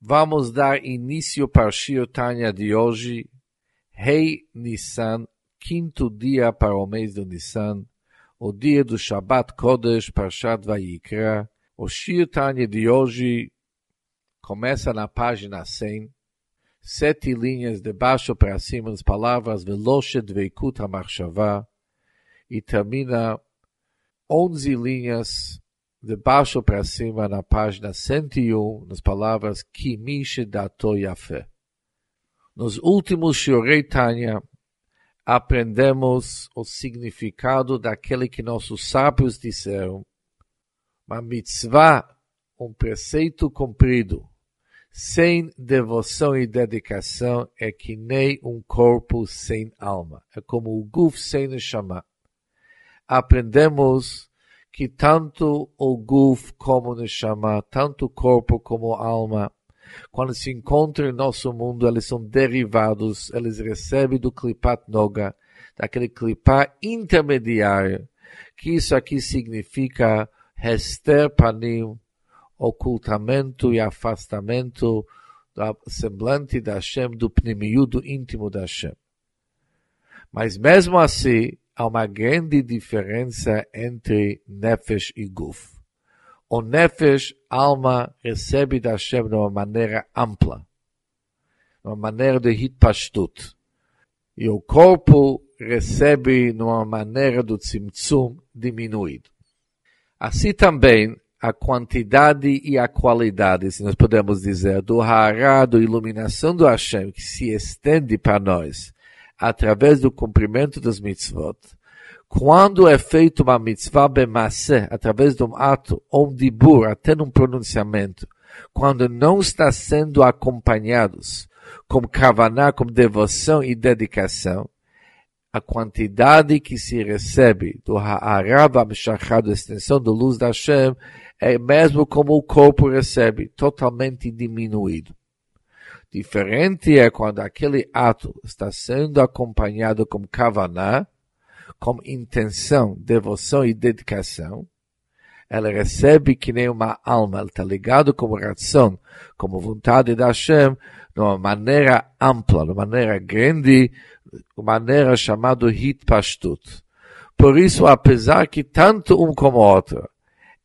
Vamos dar início para o Shio Tanya de hoje, Rei Nissan, quinto dia para o mês do Nissan, o dia do Shabbat Kodesh, Parshat Vayikra. O Shio Tanya de hoje começa na página 100, sete linhas de baixo para cima, as palavras Veloshet Veikut HaMachshava, e termina onze linhas de baixo para cima, na página 101, nas palavras Kimish Dato Yafé. Nos últimos Shurei Tanya, aprendemos o significado daquele que nossos sábios disseram, uma mitzvah, um preceito cumprido, sem devoção e dedicação, é que nem um corpo sem alma. É como o guf sem neshama. Aprendemos que tanto o guf como o neshama, tanto o corpo como a alma, quando se encontram em nosso mundo, eles são derivados, eles recebem do klipat noga, daquele klipat intermediário, que isso aqui significa hester panim, ocultamento e afastamento do semblante da Hashem, do pnimiú, do íntimo da Hashem. Mas mesmo assim, há uma grande diferença entre Nefesh e Guf. O Nefesh, alma, recebe da Hashem de uma maneira ampla, de uma maneira de Hitpashtut. E o corpo recebe de uma maneira do Tzimtzum diminuído. Assim também, a quantidade e a qualidade, se nós podemos dizer, do Hará, da iluminação do Hashem, que se estende para nós, através do cumprimento das mitzvot. Quando é feito uma mitzvah bemassé, através de um ato, ou um dibur, até num pronunciamento, quando não está sendo acompanhados com kavaná, com devoção e dedicação, a quantidade que se recebe do Ha'arav Amshachad, da extensão da luz da Hashem, é mesmo como o corpo recebe, totalmente diminuído. Diferente é quando aquele ato está sendo acompanhado com kavaná, com intenção, devoção e dedicação. Ela recebe que nem uma alma, ela está ligado como razão, como vontade da Hashem, de uma maneira ampla, de uma maneira grande, de uma maneira chamada Hitpashtut. Por isso, apesar que tanto um como outro,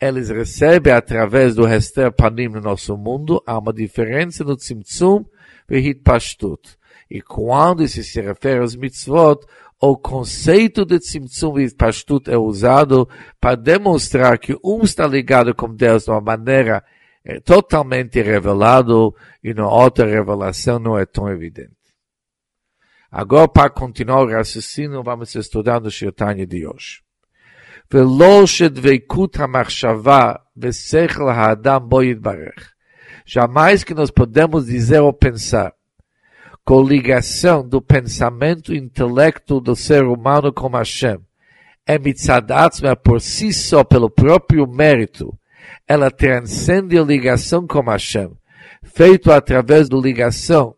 eles recebem através do Hester Panim no nosso mundo, há uma diferença no Tzimtzum e Hitpashtut. E quando isso se refere aos mitzvot, o conceito de Tzimtzum e Hitpashtut é usado para demonstrar que um está ligado com Deus de uma maneira é, totalmente revelado e na outra revelação não é tão evidente. Agora, para continuar o raciocínio, vamos estudar no Shirtanya de hoje. ולא שדבקות המחשבה ושכל האדם בו יתברך. Jamais que nós podemos dizer ou pensar coligação do pensamento e intelecto do ser humano com Hashem é mitzadatzma por si só, pelo próprio mérito. Ela transcende a ligação com Hashem, feito através da ligação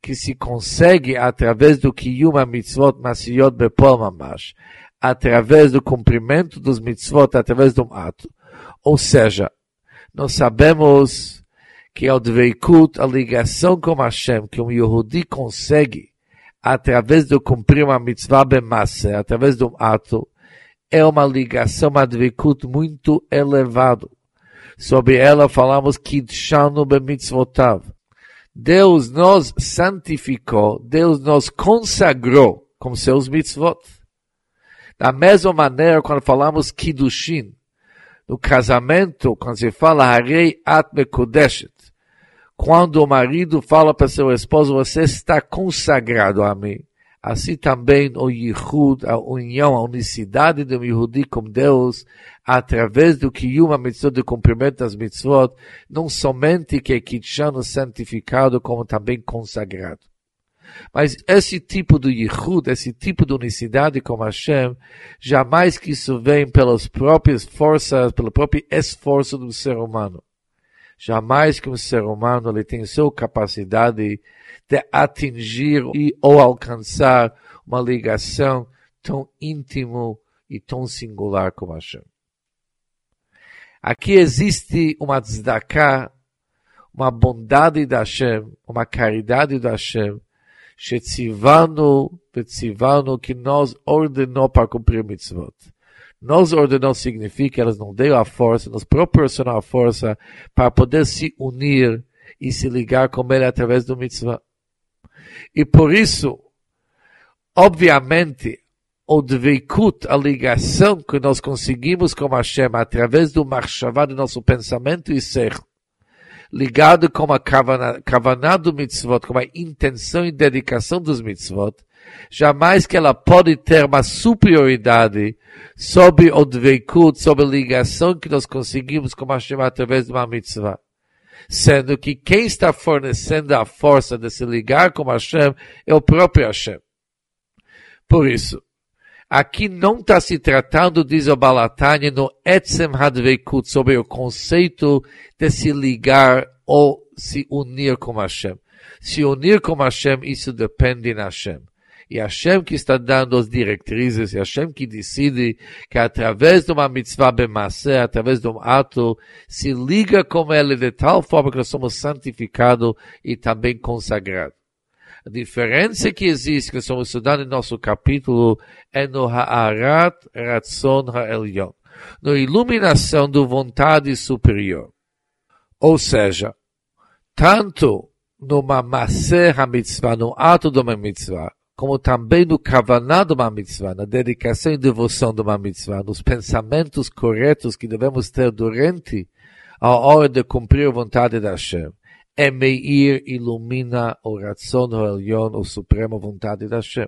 que se consegue através do Kiyuma Mitzvot Masiyot Bepol Mamash através do cumprimento dos mitzvot, através de um ato. Ou seja, nós sabemos que ao Dveikut, a ligação com Hashem, que um Yehudi consegue através de cumprir uma mitzvah bemassa, através de um ato, é uma ligação, uma Dveikut muito elevado. Sobre ela falamos Kidshanu bemitzvotav. Deus nos santificou, Deus nos consagrou com seus mitzvot. Da mesma maneira, quando falamos Kiddushin, no casamento, quando se fala Harei At Mekudeshet, quando o marido fala para seu esposo, você está consagrado a mim. Assim também o Yihud, a união, a unicidade do Yehudi com Deus, através do que uma mitzvah de cumprimento das mitzvot, não somente que é Kitshano santificado, como também consagrado. Mas esse tipo de yichud, esse tipo de unicidade com Hashem, jamais que isso vem pelas próprias forças, pelo próprio esforço do ser humano. Jamais que um ser humano ele tem sua capacidade de atingir e ou alcançar uma ligação tão íntimo e tão singular como Hashem. Aqui existe uma tzedakah, uma bondade da Hashem, uma caridade da Hashem, shetzivanu, vetzivanu, que nós ordenou para cumprir mitzvot. Nos ordenou significa, elas não deu a força, nos proporcionou a força para poder se unir e se ligar com ele através do mitzvah. E por isso, obviamente, o dveikut, a ligação que nós conseguimos com Hashem através do marchavá do nosso pensamento e ser, ligado com a kavaná do mitzvot, com a intenção e dedicação dos mitzvot, jamais que ela pode ter uma superioridade sobre o dveikut, sobre a ligação que nós conseguimos com Hashem através de uma mitzvah. Sendo que quem está fornecendo a força de se ligar com Hashem é o próprio Hashem. Por isso, Aqui não está se tratando, diz o Balatani, no Etzem Hadveikut, sobre o conceito de se ligar ou se unir com Hashem. Se unir com Hashem, isso depende de Hashem. E Hashem que está dando as diretrizes, e Hashem que decide que através de uma mitzvah bemassé, através de um ato, se liga com ele de tal forma que nós somos santificados e também consagrados. A diferença que existe, que estamos estudando em nosso capítulo, é no Ha'arat Ratzon Ha'elyon, na iluminação da vontade superior. Ou seja, tanto no Mamaseh HaMitzvah, no ato de uma mitzvah, como também no Kavaná de uma mitzvah, na dedicação e devoção de uma mitzvah, nos pensamentos corretos que devemos ter durante a hora de cumprir a vontade da Hashem. Emeir ilumina o ratzon Elion, o supremo vontade da Hashem.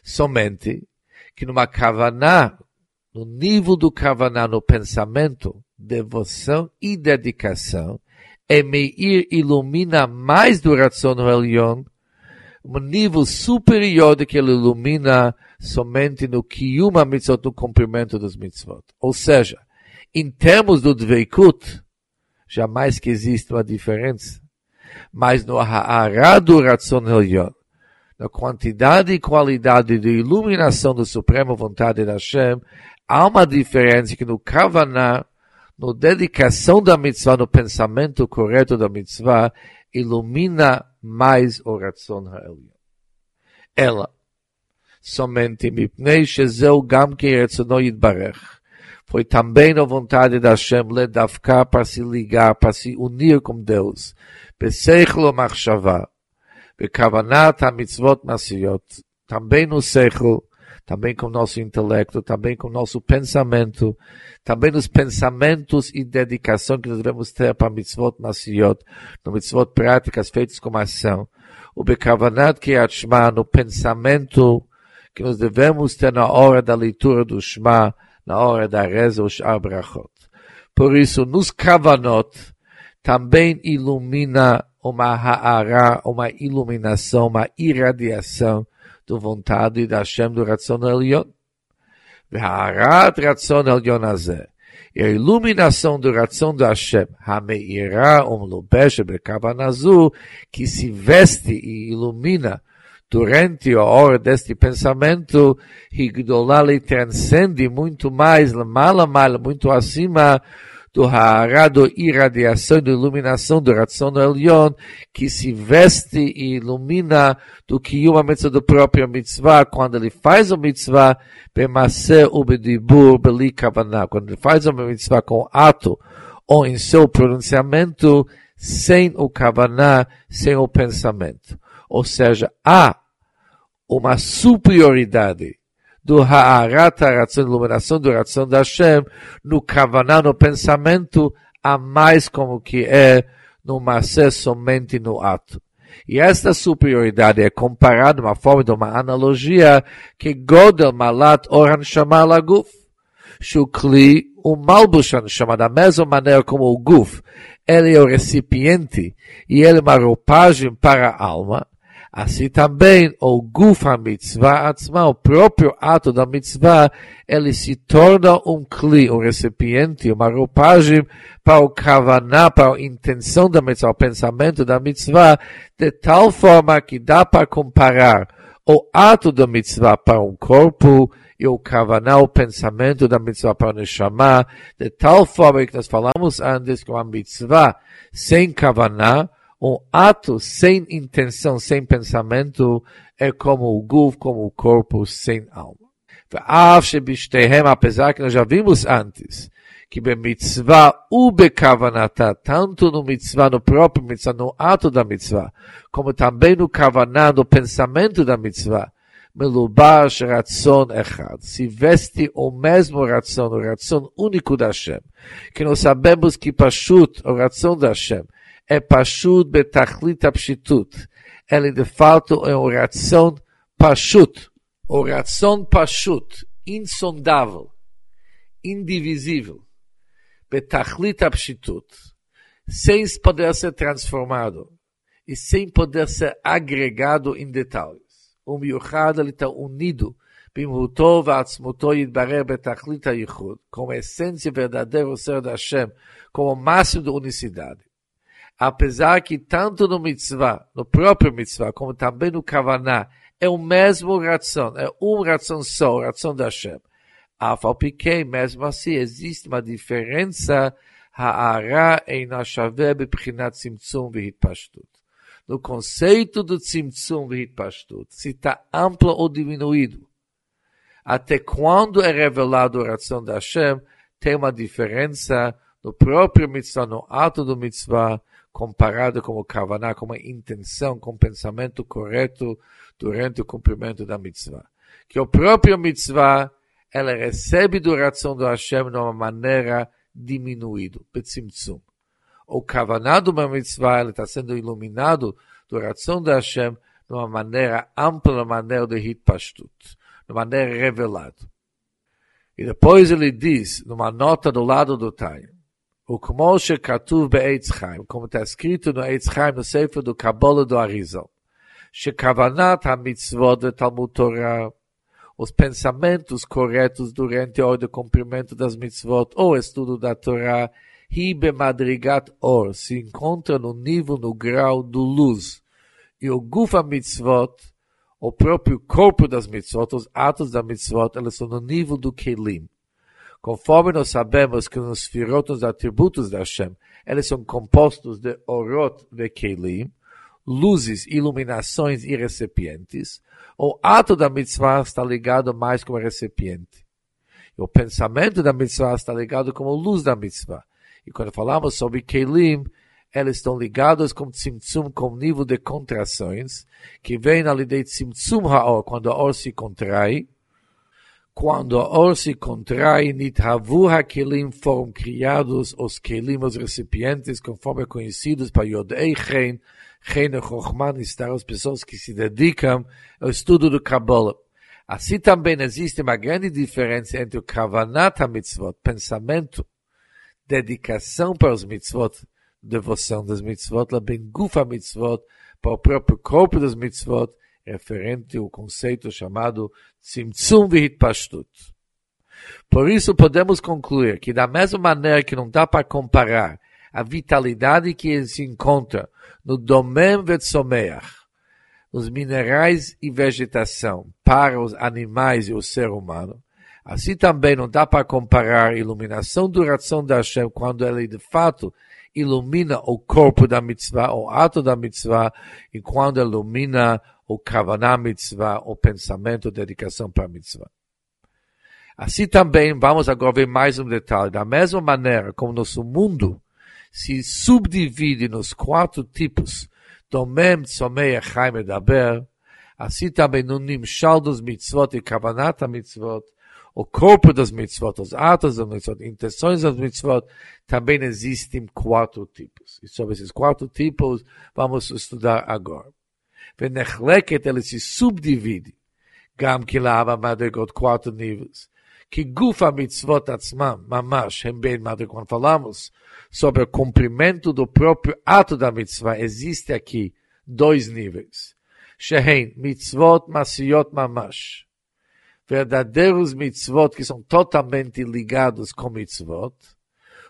Somente que numa kavaná, no nível do kavaná, no pensamento, devoção e dedicação, Emeir ilumina mais do ratzon Elion, um nível superior do que ele ilumina somente no kiyuma mitzvot, no cumprimento dos mitzvot. Ou seja, em termos do dveikut, jamais que existe uma diferença mas no ha'ara do Ratzon Elyon, na quantidade e qualidade de iluminação da suprema vontade da Hashem, há uma diferença que no Kavaná, no dedicação da mitzvah, no pensamento correto da mitzvah, ilumina mais o Ratzon Elyon. Ela, somente mipnei shezeu gam que Ratzono yitbarech foi também a vontade da Hashem ledavká para se ligar, para se unir com Deus. Besechlo machshavá, bekavanat mitzvot masiot, também no sechlo, também com nosso intelecto, também com nosso pensamento, também nos pensamentos e dedicação que nós devemos ter para mitzvot masiot, no mitzvot práticas feitas com ação. O bekavanat kriyat shema, no pensamento que nós devemos ter na hora da leitura do shema, na hora da reza ou Shar Brachot. Por isso, nos Kavanot também ilumina uma ha'ara, uma iluminação, uma irradiação do vontade da Hashem do Ratzon Elion. Ha'arat Ratzon Elion Azeh. E a iluminação do Ratzon de Hashem, Hameirá, um Lubesh, Bekavan que se veste e ilumina durante a hora deste pensamento, Higdolá transcende muito mais, mala mala, muito acima do Ha'ara, do irradiação, da iluminação do Ratzon do Elion, que se veste e ilumina do que uma mitzvah do próprio mitzvah, quando ele faz o mitzvah, bemase ubedibur beli kavaná, quando ele faz uma mitzvah com ato, ou em seu pronunciamento, sem o kavaná, sem o pensamento. Ou seja, há uma superioridade do Ha'arat HaRatzon, iluminação do Ratzon da Hashem, no Kavaná, no pensamento, a mais como que é no Masé somente no ato. E esta superioridade é comparada, uma forma de uma analogia, que Godel Malat Oran Shama Laguf. Shukli, o Malbushan chama da mesma maneira como o Guf. Ele é o recipiente e ele é uma roupagem para a alma. Assim também o Gufa Mitzvah Atzma, o próprio ato da Mitzvah, ele se torna um cli, um recipiente, uma roupagem para o Kavaná, para a intenção da Mitzvah, o pensamento da Mitzvah, de tal forma que dá para comparar o ato da Mitzvah para um corpo e o kavaná, o pensamento da mitzvah para Neshama, de tal forma que nós falamos antes que uma mitzvah sem kavaná, um ato sem intenção, sem pensamento, é como o guf, como o corpo sem alma. apesar que nós já vimos antes, que bemitzvah u bekavanata, tanto no mitzvah, no próprio mitzvah, no ato da mitzvah, como também no kavaná, no pensamento da mitzvah, melubash ratzon echad, se veste o mesmo ratzon, o ratzon único da Hashem, que nós sabemos que pashut, o ratzon da Hashem, é pashut betachlit apshitut, ele de fato é um ratzon pashut, o ratzon pashut, insondável, indivisível, betachlit apshitut, sem poder ser transformado e sem poder ser agregado em detalhes. O miuchad ele está unido במהותו ועצמותו יתברר בתכלית הייחוד, como a essência verdadeira ser da Hashem, como Apesar que tanto no mitzvah, no próprio mitzvah, como também no kavaná, é o mesmo ração, é um ração só, ração da Hashem. Afal piquei, mesmo assim, existe uma diferença, ha'ara eina shaveh bebchinat tzimtzum v'hitpashtut. No conceito do tzimtzum v'hitpashtut, se está amplo ou diminuído. Até quando é revelado a ração da Hashem, tem uma diferença no próprio mitzvah, no ato do mitzvah, comparado com o kavaná, com a intenção, com o pensamento correto durante o cumprimento da mitzvah. Que o próprio mitzvah, ela recebe do ração do Hashem de uma maneira diminuída, betzimtzum. O kavaná do mitzvah, ele está sendo iluminado do ração do Hashem de uma maneira ampla, de maneira de hitpashtut, de maneira revelada. E depois ele diz, numa nota do lado do Taim, o Kmoshe Katuv Be'etz Chaim, como está escrito no Eitz Chaim, no Sefer do Kabbalah do Arizal. Shekavanat HaMitzvot Talmud Torah, os pensamentos corretos durante a hora do cumprimento das mitzvot ou estudo da Torá, Hibe Madrigat Or, se encontra no nível, no grau do luz. E o Gufa Mitzvot, o próprio corpo das mitzvot, os atos da mitzvot, elas são no nível do Kelim. Conforme nós sabemos que nos firot, os atributos da Hashem, eles são compostos de orot e kelim, luzes, iluminações e recipientes, o ato da mitzvah está ligado mais com o recipiente. E o pensamento da mitzvah está ligado com a luz da mitzvah. E quando falamos sobre kelim, eles estão ligados com tzimtzum, com nível de contrações, que vem ali de tzimtzum haor, quando a or se contrai, quando a or se contrai, nithavu ha-kelim foram criados os kelim, os recipientes, conforme conhecidos para Yodei Chen, Chen Chochman, estar as pessoas que se dedicam ao estudo do Kabbalah. Assim também existe uma grande diferença entre o Kavanat HaMitzvot, pensamento, dedicação para os mitzvot, devoção das mitzvot, bem Gufa mitzvot, para o próprio corpo das mitzvot, referente ao conceito chamado Tzimtzum Vihitpashtut. Por isso podemos concluir que da mesma maneira que não dá para comparar a vitalidade que se encontra no Domem Vetsomeach, os minerais e vegetação para os animais e o ser humano, assim também não dá para comparar a iluminação do ração da Hashem quando ele de fato ilumina o corpo da mitzvah, o ato da mitzvah, e quando ilumina o Kavaná Mitzvah, o pensamento, dedicação para a Mitzvah. Assim também, vamos agora ver mais um detalhe. Da mesma maneira como nosso mundo se subdivide nos quatro tipos, Domem, Tzomei, Chaim e Daber, assim também no Nimshal dos Mitzvot e Kavanat Mitzvot, o corpo das mitzvot, os atos das mitzvot, intenções das mitzvot, também existem quatro tipos. E sobre esses quatro tipos vamos estudar agora. ונחלקת, ele se subdivide. גם כי לאהבה מדרגות quatro níveis. que גוף המצוות עצמם, ממש, הם בין מדרגות. Falamos sobre o cumprimento do próprio ato da mitzvah. Existe aqui dois níveis. שהן מצוות מעשיות ממש. verdadeiros mitzvot que são totalmente ligados com mitzvot,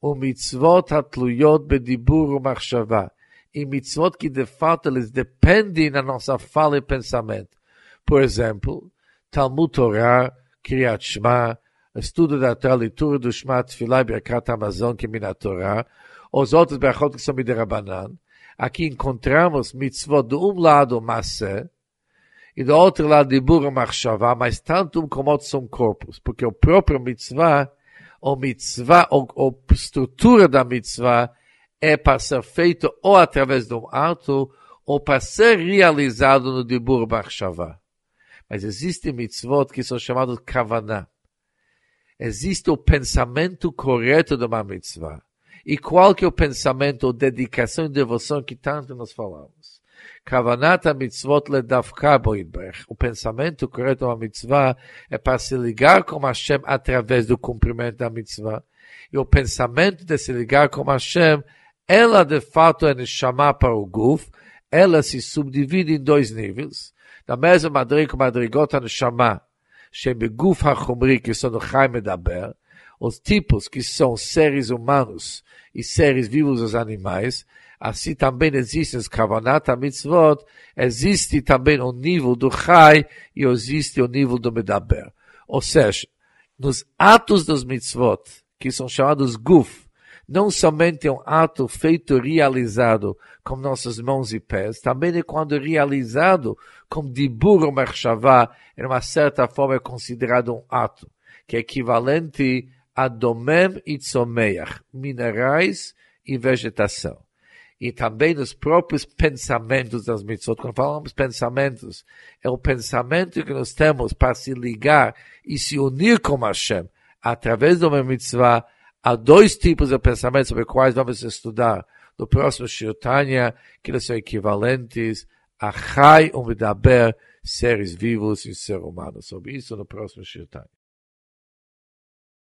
o mitzvot hatluyot bedibur umachshava, e mitzvot que de fato eles dependem da nossa fala e pensamento. Por exemplo, Talmud Torah, Kriyat Shema, estudo da Torá, leitura do Shema, Tfilah e Birkat Amazon, que é mina Torá, os outros brachot que são miderabanan. Aqui encontramos mitzvot de um lado, Masé, e do outro lado, Dibur Machshavá, mas tanto um como outro são corpos, porque o próprio mitzvah, o mitzvah, a estrutura da mitzvah, é para ser feito ou através um ato, ou para ser realizado no Dibur Machshavá. Mas existem mitzvot que são chamados kavaná. Existe o pensamento correto de uma mitzvah. E qual que é o pensamento, dedicação e devoção que tanto nós falamos? Kavanata mitzvot ledavka boidbrech. O pensamento correto uma mitzvah é para se ligar com Hashem através do cumprimento da mitzvah. E o pensamento de se ligar com Hashem, ela de fato é Neshama para o Guf, ela se subdivide em dois níveis. Na mesma maneira que Madrigot Neshama, GUF-HACHOMRI, que são no Chai Medaber, os tipos que são seres humanos e seres vivos dos animais, assim também existem os Kavanat Mitzvot, existe também o nível do Chai e existe o nível do Medaber. Ou seja, nos atos dos Mitzvot, que são chamados Guf, não somente é um ato feito, realizado com nossas mãos e pés, também é quando realizado com dibur ou merchavá, em uma certa forma é considerado um ato, que é equivalente a domem e tzomeach, minerais e vegetação. E também nos próprios pensamentos das mitzvot. Quando falamos pensamentos, é o pensamento que nós temos para se ligar e se unir com Hashem através de uma mitzvah. Há dois tipos de pensamentos sobre quais vamos estudar no próximo Shirtanya, que eles são equivalentes a Chai, Medaber, seres vivos e ser humanos. Sobre isso no próximo Shirtanya.